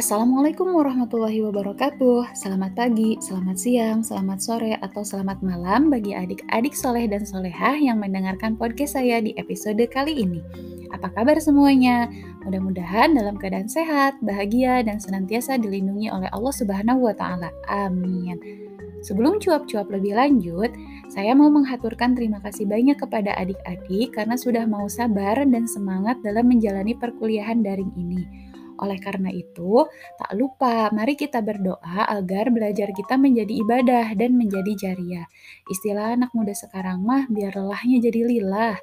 Assalamualaikum warahmatullahi wabarakatuh. Selamat pagi, selamat siang, selamat sore, atau selamat malam bagi adik-adik soleh dan solehah yang mendengarkan podcast saya di episode kali ini. Apa kabar semuanya? Mudah-mudahan dalam keadaan sehat, bahagia, dan senantiasa dilindungi oleh Allah Subhanahu wa Ta'ala. Amin. Sebelum cuap-cuap lebih lanjut, saya mau menghaturkan terima kasih banyak kepada adik-adik karena sudah mau sabar dan semangat dalam menjalani perkuliahan daring ini. Oleh karena itu, tak lupa mari kita berdoa agar belajar kita menjadi ibadah dan menjadi jariah. Istilah anak muda sekarang mah biar lelahnya jadi lilah.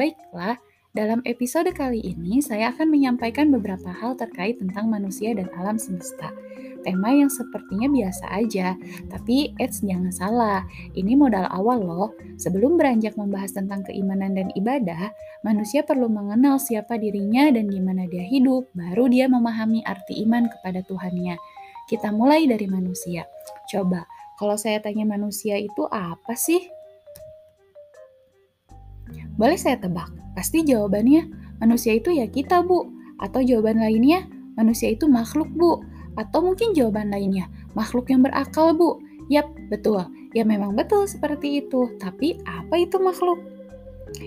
Baiklah, dalam episode kali ini saya akan menyampaikan beberapa hal terkait tentang manusia dan alam semesta. Tema yang sepertinya biasa aja, tapi eits jangan salah, ini modal awal loh. Sebelum beranjak membahas tentang keimanan dan ibadah, manusia perlu mengenal siapa dirinya dan di mana dia hidup, baru dia memahami arti iman kepada Tuhannya. Kita mulai dari manusia. Coba, kalau saya tanya manusia itu apa sih? Boleh saya tebak? Pasti jawabannya manusia itu ya kita, Bu. Atau jawaban lainnya, manusia itu makhluk, Bu. Atau mungkin jawaban lainnya, makhluk yang berakal, Bu. Yap, betul. Ya memang betul seperti itu. Tapi apa itu makhluk?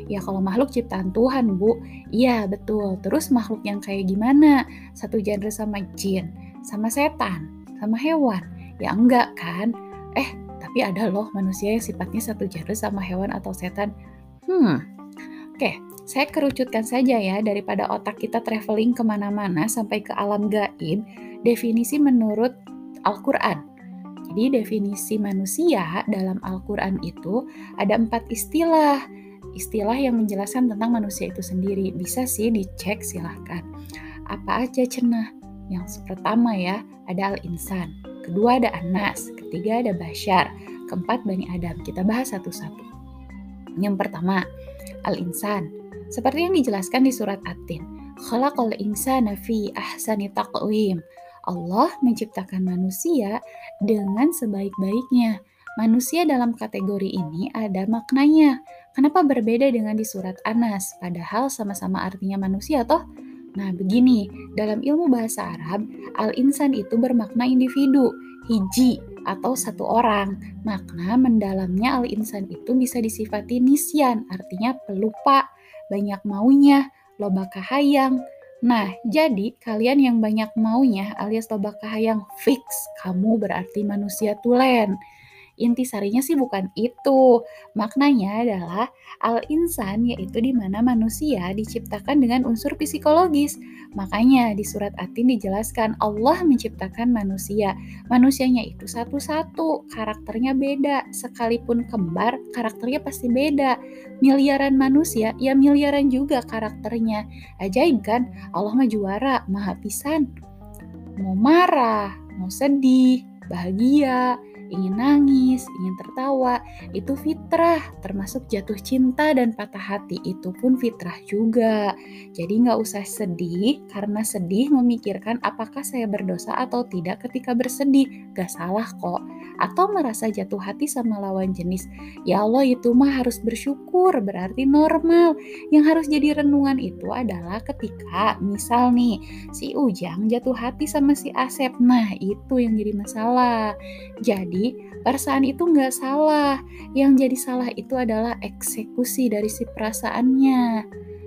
Ya kalau makhluk ciptaan Tuhan, Bu. Iya, betul. Terus makhluk yang kayak gimana? Satu genre sama jin, sama setan, sama hewan. Ya enggak kan? Eh, tapi ada loh manusia yang sifatnya satu genre sama hewan atau setan. Hmm, oke. Saya kerucutkan saja ya, daripada otak kita traveling ke mana-mana sampai ke alam gaib, definisi menurut Al-Quran. Jadi definisi manusia dalam Al-Quran itu ada empat istilah. Istilah yang menjelaskan tentang manusia itu sendiri. Bisa sih dicek silahkan. Apa aja cenah? Yang pertama ya, ada Al-Insan. Kedua ada Anas. Ketiga ada Bashar. Keempat Bani Adam. Kita bahas satu-satu. Yang pertama, Al-Insan. Seperti yang dijelaskan di surat At-Tin. Khalaqal insana fi ahsani taqwim. Allah menciptakan manusia dengan sebaik-baiknya. Manusia dalam kategori ini ada maknanya. Kenapa berbeda dengan di surat Anas? Padahal sama-sama artinya manusia toh? Nah begini, dalam ilmu bahasa Arab, al-insan itu bermakna individu, hiji, atau satu orang. Makna mendalamnya al-insan itu bisa disifati nisyan, artinya pelupa, banyak maunya, loba kahayang, Nah, jadi kalian yang banyak maunya alias loba kahayang fix, kamu berarti manusia tulen. Inti sarinya sih bukan itu. Maknanya adalah al-insan yaitu di mana manusia diciptakan dengan unsur psikologis. Makanya di surat Atin dijelaskan Allah menciptakan manusia. Manusianya itu satu-satu, karakternya beda. Sekalipun kembar, karakternya pasti beda. Miliaran manusia, ya miliaran juga karakternya. Ajaib kan? Allah mah juara, maha pisan. Mau marah, mau sedih, bahagia, ingin nangis, ingin tertawa, itu fitrah, termasuk jatuh cinta dan patah hati, itu pun fitrah juga. Jadi nggak usah sedih, karena sedih memikirkan apakah saya berdosa atau tidak ketika bersedih, gak salah kok. Atau merasa jatuh hati sama lawan jenis, ya Allah itu mah harus bersyukur, berarti normal. Yang harus jadi renungan itu adalah ketika, misal nih, si Ujang jatuh hati sama si Asep, nah itu yang jadi masalah. Jadi perasaan itu nggak salah. Yang jadi salah itu adalah eksekusi dari si perasaannya.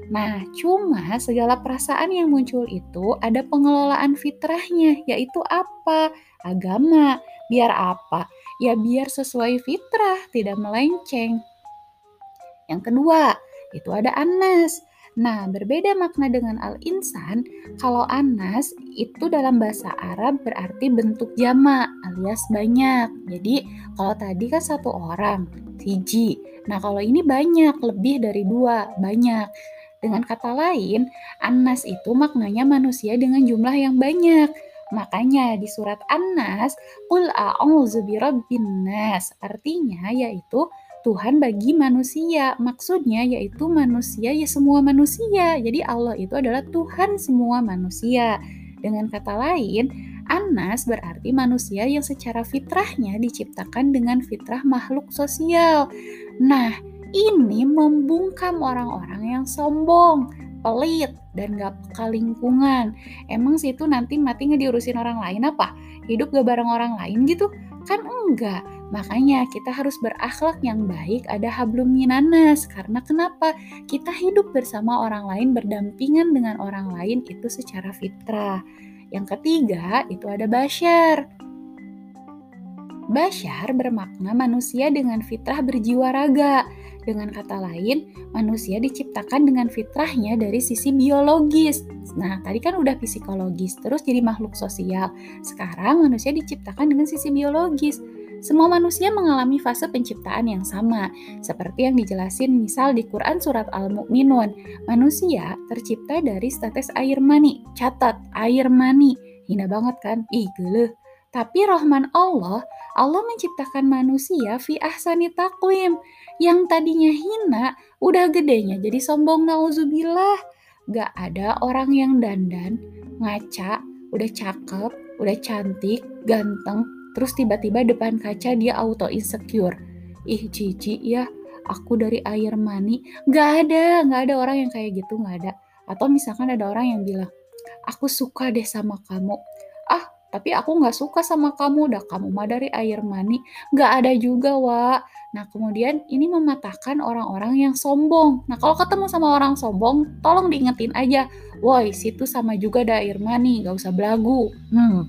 Nah, cuma segala perasaan yang muncul itu ada pengelolaan fitrahnya, yaitu apa? Agama. Biar apa? Ya biar sesuai fitrah, tidak melenceng. Yang kedua, itu ada anas. Nah, berbeda makna dengan al-insan, kalau anas itu dalam bahasa Arab berarti bentuk jama alias banyak. Jadi, kalau tadi kan satu orang, hiji. Nah, kalau ini banyak, lebih dari dua, banyak. Dengan kata lain, anas itu maknanya manusia dengan jumlah yang banyak. Makanya di surat An-Nas, Qul a'udzu nas, artinya yaitu Tuhan bagi manusia. Maksudnya yaitu manusia ya semua manusia. Jadi Allah itu adalah Tuhan semua manusia. Dengan kata lain, Anas berarti manusia yang secara fitrahnya diciptakan dengan fitrah makhluk sosial. Nah, ini membungkam orang-orang yang sombong, pelit dan gak peka lingkungan. Emang sih itu nanti mati nggak diurusin orang lain apa? Hidup gak bareng orang lain gitu? Kan enggak. Makanya kita harus berakhlak yang baik, ada hablum minanas. Karena kenapa? Kita hidup bersama orang lain, berdampingan dengan orang lain itu secara fitrah. Yang ketiga itu ada basyar. Basyar bermakna manusia dengan fitrah berjiwa raga. Dengan kata lain, manusia diciptakan dengan fitrahnya dari sisi biologis. Nah, tadi kan udah psikologis, terus jadi makhluk sosial. Sekarang manusia diciptakan dengan sisi biologis. Semua manusia mengalami fase penciptaan yang sama, seperti yang dijelasin misal di Quran Surat Al-Mu'minun. Manusia tercipta dari status air mani. Catat, air mani. Hina banget kan? Ih, geleh. Tapi rahman Allah, Allah menciptakan manusia fi ahsani takwim. Yang tadinya hina, udah gedenya jadi sombong nauzubillah. Gak ada orang yang dandan, ngaca, udah cakep, udah cantik, ganteng, terus tiba-tiba depan kaca dia auto insecure. Ih cici ya, aku dari air mani. Gak ada, gak ada orang yang kayak gitu, gak ada. Atau misalkan ada orang yang bilang, aku suka deh sama kamu. Tapi aku nggak suka sama kamu, udah kamu mah dari air mani. Nggak ada juga, Wak. Nah, kemudian ini mematahkan orang-orang yang sombong. Nah, kalau ketemu sama orang sombong, tolong diingetin aja, woi, situ sama juga ada air mani, nggak usah belagu. Hmm.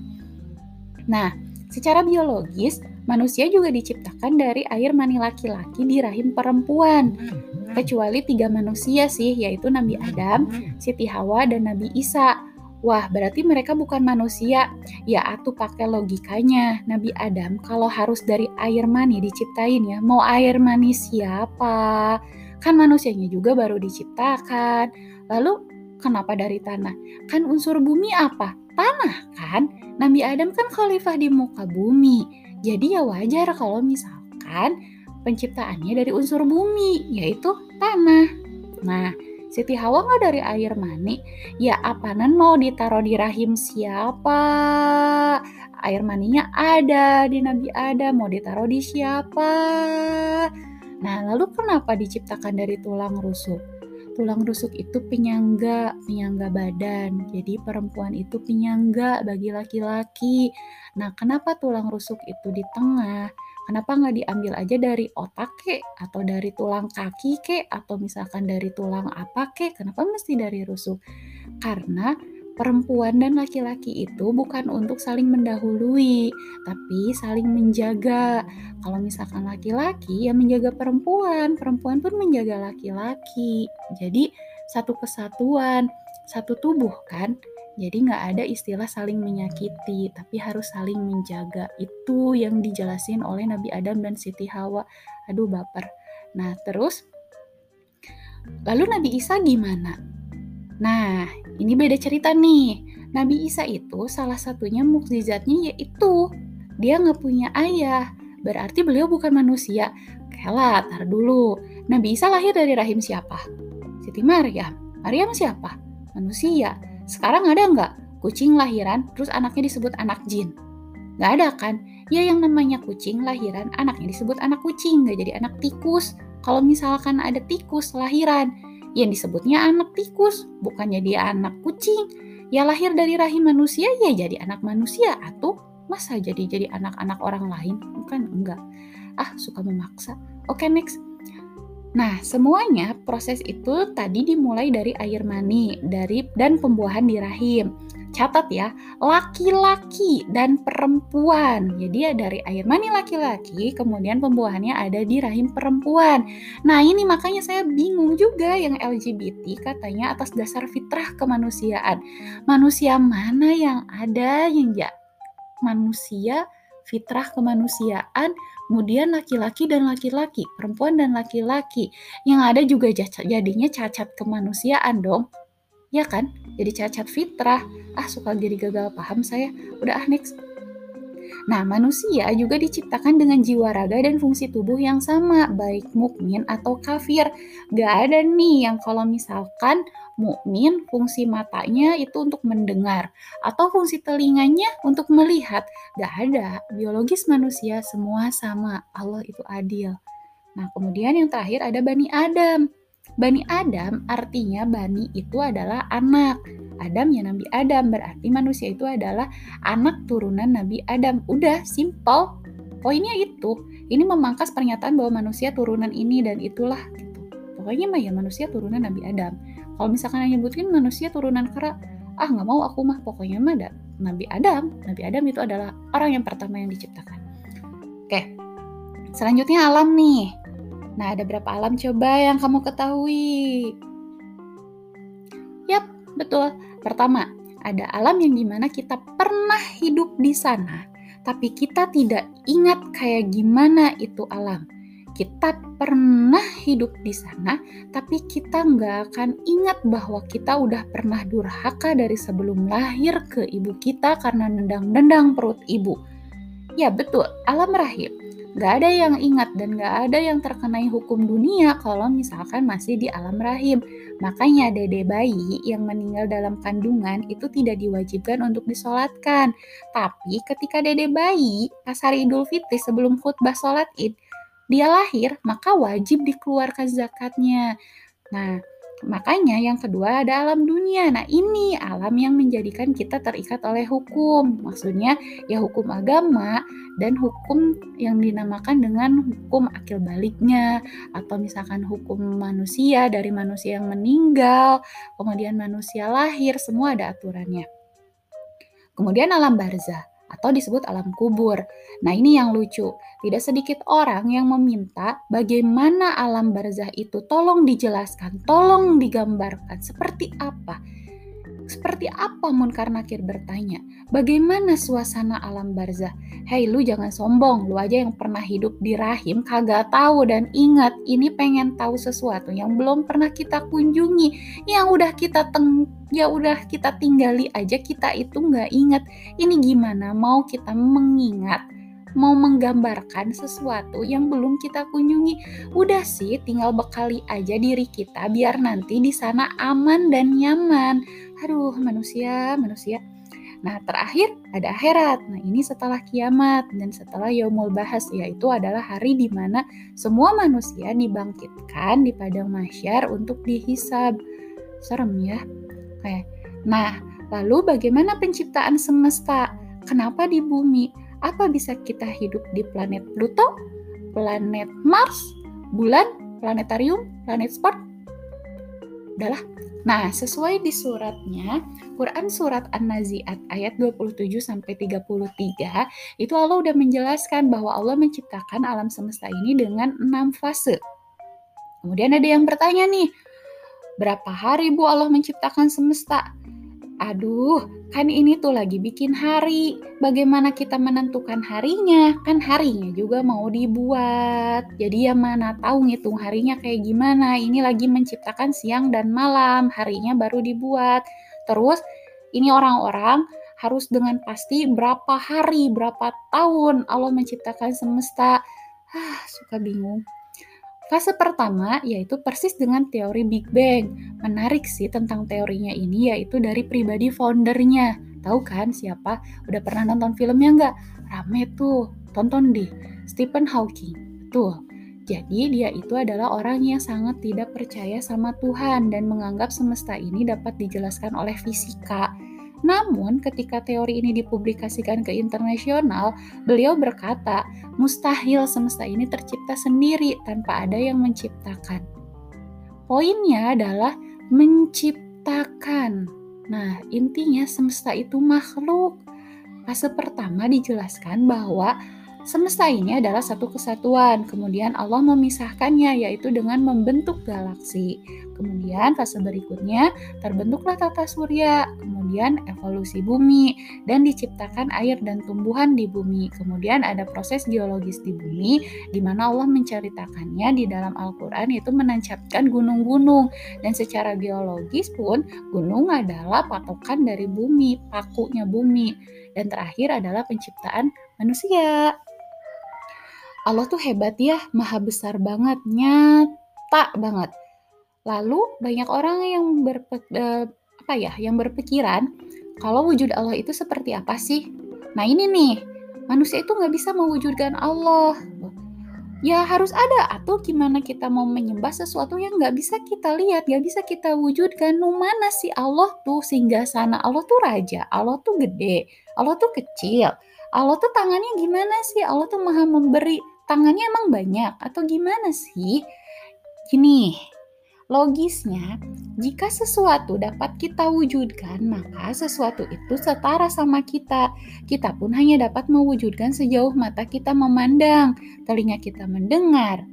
Nah, secara biologis, manusia juga diciptakan dari air mani laki-laki di rahim perempuan. Kecuali tiga manusia sih, yaitu Nabi Adam, Siti Hawa, dan Nabi Isa. Wah, berarti mereka bukan manusia. Ya, atuh pakai logikanya. Nabi Adam kalau harus dari air mani diciptain ya, mau air mani siapa? Kan manusianya juga baru diciptakan. Lalu kenapa dari tanah? Kan unsur bumi apa? Tanah kan? Nabi Adam kan khalifah di muka bumi. Jadi ya wajar kalau misalkan penciptaannya dari unsur bumi, yaitu tanah. Nah, Siti Hawa nggak dari air mani? Ya apanan mau ditaruh di rahim siapa? Air maninya ada di Nabi Adam, mau ditaruh di siapa? Nah, lalu kenapa diciptakan dari tulang rusuk? Tulang rusuk itu penyangga, penyangga badan. Jadi perempuan itu penyangga bagi laki-laki. Nah, kenapa tulang rusuk itu di tengah? Kenapa nggak diambil aja dari otak kek, atau dari tulang kaki kek, atau misalkan dari tulang apa kek? Kenapa mesti dari rusuk? Karena perempuan dan laki-laki itu bukan untuk saling mendahului, tapi saling menjaga. Kalau misalkan laki-laki ya menjaga perempuan, perempuan pun menjaga laki-laki. Jadi satu kesatuan, satu tubuh kan. Jadi nggak ada istilah saling menyakiti, tapi harus saling menjaga. Itu yang dijelasin oleh Nabi Adam dan Siti Hawa. Aduh baper. Nah terus, lalu Nabi Isa gimana? Nah, ini beda cerita nih. Nabi Isa itu salah satunya mukjizatnya yaitu dia nggak punya ayah. Berarti beliau bukan manusia. Kela, tar dulu. Nabi Isa lahir dari rahim siapa? Siti Maryam. Maryam siapa? Manusia. Sekarang ada nggak kucing lahiran terus anaknya disebut anak jin? Nggak ada kan? Ya yang namanya kucing lahiran anaknya disebut anak kucing, nggak jadi anak tikus. Kalau misalkan ada tikus lahiran, yang disebutnya anak tikus, bukannya dia anak kucing. Ya lahir dari rahim manusia ya jadi anak manusia atau masa jadi jadi anak-anak orang lain? Bukan enggak. Ah, suka memaksa. Oke, okay, next. Nah, semuanya proses itu tadi dimulai dari air mani dari dan pembuahan di rahim. Catat ya, laki-laki dan perempuan. Jadi ya dari air mani laki-laki, kemudian pembuahannya ada di rahim perempuan. Nah, ini makanya saya bingung juga yang LGBT katanya atas dasar fitrah kemanusiaan. Manusia mana yang ada yang ya manusia fitrah kemanusiaan, kemudian laki-laki dan laki-laki, perempuan dan laki-laki. Yang ada juga jadinya cacat kemanusiaan dong. Ya kan? Jadi cacat fitrah. Ah, suka jadi gagal paham saya. Udah ah, next. Nah, manusia juga diciptakan dengan jiwa raga dan fungsi tubuh yang sama, baik mukmin atau kafir. Gak ada nih yang kalau misalkan mukmin fungsi matanya itu untuk mendengar atau fungsi telinganya untuk melihat. Gak ada. Biologis manusia semua sama. Allah itu adil. Nah, kemudian yang terakhir ada Bani Adam. Bani Adam artinya Bani itu adalah anak. Adam ya Nabi Adam berarti manusia itu adalah anak turunan Nabi Adam. Udah simple. Poinnya itu. Ini memangkas pernyataan bahwa manusia turunan ini dan itulah gitu. Pokoknya mah ya manusia turunan Nabi Adam. Kalau misalkan nyebutin manusia turunan kera, ah nggak mau aku mah pokoknya mah ada Nabi Adam. Nabi Adam itu adalah orang yang pertama yang diciptakan. Oke, selanjutnya alam nih. Nah, ada berapa alam coba yang kamu ketahui? Yap, betul. Pertama, ada alam yang di mana kita pernah hidup di sana, tapi kita tidak ingat kayak gimana itu alam. Kita pernah hidup di sana, tapi kita nggak akan ingat bahwa kita udah pernah durhaka dari sebelum lahir ke ibu kita karena nendang-nendang perut ibu. Ya betul, alam rahim Gak ada yang ingat dan gak ada yang terkenai hukum dunia kalau misalkan masih di alam rahim. Makanya dede bayi yang meninggal dalam kandungan itu tidak diwajibkan untuk disolatkan. Tapi ketika dede bayi pas hari idul fitri sebelum khutbah sholat id, dia lahir maka wajib dikeluarkan zakatnya. Nah, Makanya yang kedua ada alam dunia. Nah ini alam yang menjadikan kita terikat oleh hukum. Maksudnya ya hukum agama dan hukum yang dinamakan dengan hukum akil baliknya. Atau misalkan hukum manusia dari manusia yang meninggal, kemudian manusia lahir, semua ada aturannya. Kemudian alam barzah atau disebut alam kubur. Nah, ini yang lucu. Tidak sedikit orang yang meminta bagaimana alam barzah itu tolong dijelaskan, tolong digambarkan seperti apa seperti apa Munkar Nakir bertanya? Bagaimana suasana alam barzah? Hei lu jangan sombong, lu aja yang pernah hidup di rahim kagak tahu dan ingat ini pengen tahu sesuatu yang belum pernah kita kunjungi, yang udah kita teng ya udah kita tinggali aja kita itu nggak ingat. Ini gimana mau kita mengingat? Mau menggambarkan sesuatu yang belum kita kunjungi. Udah sih, tinggal bekali aja diri kita biar nanti di sana aman dan nyaman. Aduh, manusia, manusia. Nah, terakhir ada akhirat. Nah, ini setelah kiamat dan setelah yaumul bahas, yaitu adalah hari di mana semua manusia dibangkitkan di padang mahsyar untuk dihisab. Serem ya. Oke. Nah, lalu bagaimana penciptaan semesta? Kenapa di bumi? Apa bisa kita hidup di planet Pluto, planet Mars, bulan, planetarium, planet sport? Udahlah, Nah, sesuai di suratnya, Quran surat An-Nazi'at ayat 27 sampai 33 itu Allah udah menjelaskan bahwa Allah menciptakan alam semesta ini dengan enam fase. Kemudian ada yang bertanya nih, berapa hari Bu Allah menciptakan semesta? Aduh, kan ini tuh lagi bikin hari. Bagaimana kita menentukan harinya? Kan harinya juga mau dibuat. Jadi ya mana tahu ngitung harinya kayak gimana. Ini lagi menciptakan siang dan malam, harinya baru dibuat. Terus ini orang-orang harus dengan pasti berapa hari, berapa tahun Allah menciptakan semesta. Ah, suka bingung. Fase pertama yaitu persis dengan teori Big Bang. Menarik sih tentang teorinya ini yaitu dari pribadi foundernya. Tahu kan siapa? Udah pernah nonton filmnya nggak? Rame tuh, tonton deh. Stephen Hawking. Tuh. Jadi dia itu adalah orang yang sangat tidak percaya sama Tuhan dan menganggap semesta ini dapat dijelaskan oleh fisika. Namun, ketika teori ini dipublikasikan ke internasional, beliau berkata, mustahil semesta ini tercipta sendiri tanpa ada yang menciptakan. Poinnya adalah menciptakan. Nah, intinya semesta itu makhluk. Fase pertama dijelaskan bahwa Semesta ini adalah satu kesatuan, kemudian Allah memisahkannya yaitu dengan membentuk galaksi. Kemudian fase berikutnya terbentuklah tata surya, kemudian evolusi bumi dan diciptakan air dan tumbuhan di bumi. Kemudian ada proses geologis di bumi di mana Allah menceritakannya di dalam Al-Qur'an yaitu menancapkan gunung-gunung dan secara geologis pun gunung adalah patokan dari bumi, pakunya bumi. Dan terakhir adalah penciptaan manusia. Allah tuh hebat ya, maha besar banget, nyata banget. Lalu banyak orang yang berpe, uh, apa ya, yang berpikiran kalau wujud Allah itu seperti apa sih? Nah ini nih, manusia itu nggak bisa mewujudkan Allah. ya harus ada atau gimana kita mau menyembah sesuatu yang nggak bisa kita lihat nggak bisa kita wujudkan nu mana sih Allah tuh singgah sana Allah tuh raja Allah tuh gede Allah tuh kecil Allah tuh tangannya gimana sih Allah tuh maha memberi tangannya emang banyak atau gimana sih gini Logisnya, jika sesuatu dapat kita wujudkan, maka sesuatu itu setara sama kita. Kita pun hanya dapat mewujudkan sejauh mata kita memandang, telinga kita mendengar.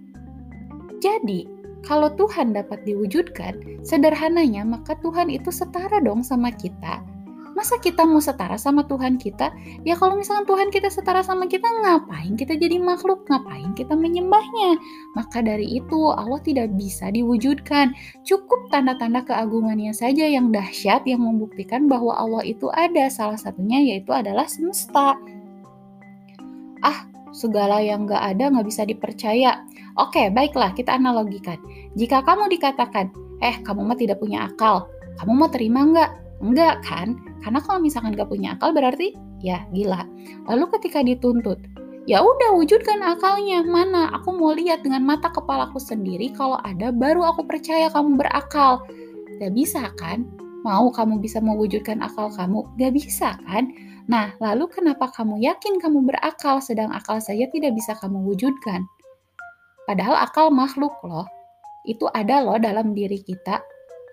Jadi, kalau Tuhan dapat diwujudkan, sederhananya maka Tuhan itu setara dong sama kita masa kita mau setara sama Tuhan kita? Ya kalau misalnya Tuhan kita setara sama kita, ngapain kita jadi makhluk? Ngapain kita menyembahnya? Maka dari itu Allah tidak bisa diwujudkan. Cukup tanda-tanda keagungannya saja yang dahsyat yang membuktikan bahwa Allah itu ada. Salah satunya yaitu adalah semesta. Ah, segala yang gak ada gak bisa dipercaya. Oke, baiklah kita analogikan. Jika kamu dikatakan, eh kamu mah tidak punya akal, kamu mau terima nggak? Enggak kan? Karena kalau misalkan gak punya akal berarti ya gila. Lalu ketika dituntut, ya udah wujudkan akalnya. Mana? Aku mau lihat dengan mata kepalaku sendiri kalau ada baru aku percaya kamu berakal. Gak bisa kan? Mau kamu bisa mewujudkan akal kamu? Gak bisa kan? Nah, lalu kenapa kamu yakin kamu berakal sedang akal saja tidak bisa kamu wujudkan? Padahal akal makhluk loh. Itu ada loh dalam diri kita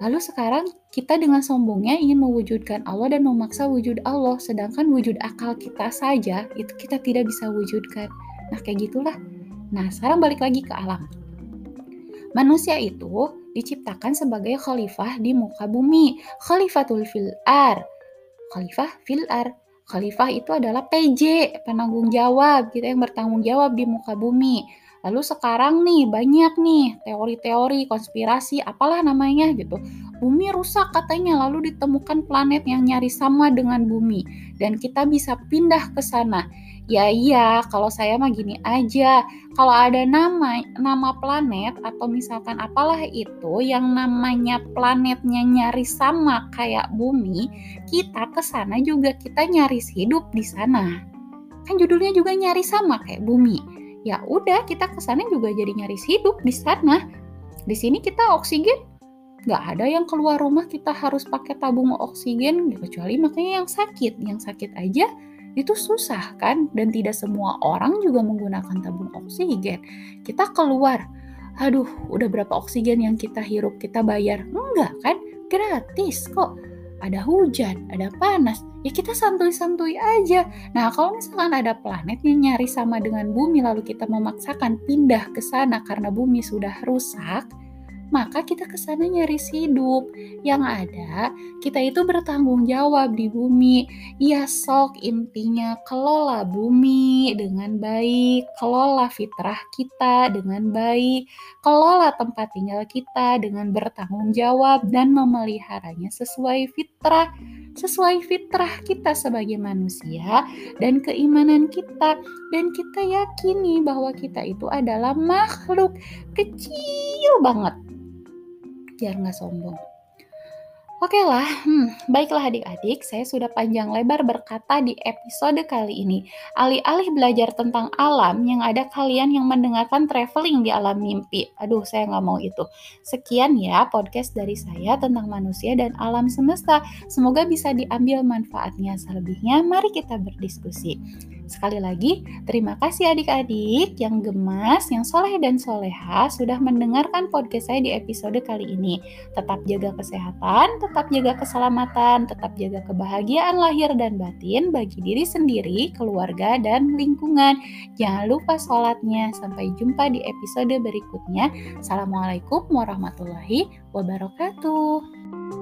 Lalu sekarang kita dengan sombongnya ingin mewujudkan Allah dan memaksa wujud Allah, sedangkan wujud akal kita saja itu kita tidak bisa wujudkan. Nah, kayak gitulah. Nah, sekarang balik lagi ke alam. Manusia itu diciptakan sebagai khalifah di muka bumi. Khalifatul fil ar. Khalifah fil ar. Khalifah itu adalah PJ, penanggung jawab, gitu yang bertanggung jawab di muka bumi. Lalu sekarang nih banyak nih teori-teori konspirasi apalah namanya gitu. Bumi rusak katanya lalu ditemukan planet yang nyaris sama dengan bumi dan kita bisa pindah ke sana. Ya iya, kalau saya mah gini aja. Kalau ada nama nama planet atau misalkan apalah itu yang namanya planetnya nyaris sama kayak bumi, kita ke sana juga kita nyaris hidup di sana. Kan judulnya juga nyaris sama kayak bumi ya udah kita ke sana juga jadi nyaris hidup di sana. Di sini kita oksigen. Nggak ada yang keluar rumah kita harus pakai tabung oksigen kecuali makanya yang sakit. Yang sakit aja itu susah kan? Dan tidak semua orang juga menggunakan tabung oksigen. Kita keluar. Aduh udah berapa oksigen yang kita hirup kita bayar? Enggak kan? Gratis kok ada hujan, ada panas, ya kita santuy-santuy aja. Nah, kalau misalkan ada planet yang nyari sama dengan bumi lalu kita memaksakan pindah ke sana karena bumi sudah rusak, maka kita ke sana nyaris hidup. Yang ada, kita itu bertanggung jawab di bumi. Ya sok intinya kelola bumi dengan baik, kelola fitrah kita dengan baik, kelola tempat tinggal kita dengan bertanggung jawab dan memeliharanya sesuai fitrah sesuai fitrah kita sebagai manusia dan keimanan kita dan kita yakini bahwa kita itu adalah makhluk kecil banget biar nggak sombong. Oke lah, hmm, baiklah adik-adik, saya sudah panjang lebar berkata di episode kali ini. Alih-alih belajar tentang alam, yang ada kalian yang mendengarkan traveling di alam mimpi. Aduh, saya nggak mau itu. Sekian ya podcast dari saya tentang manusia dan alam semesta. Semoga bisa diambil manfaatnya. Selebihnya, mari kita berdiskusi. Sekali lagi, terima kasih adik-adik yang gemas, yang soleh dan soleha sudah mendengarkan podcast saya di episode kali ini. Tetap jaga kesehatan, tetap jaga keselamatan, tetap jaga kebahagiaan lahir dan batin bagi diri sendiri, keluarga, dan lingkungan. Jangan lupa sholatnya. Sampai jumpa di episode berikutnya. Assalamualaikum warahmatullahi wabarakatuh.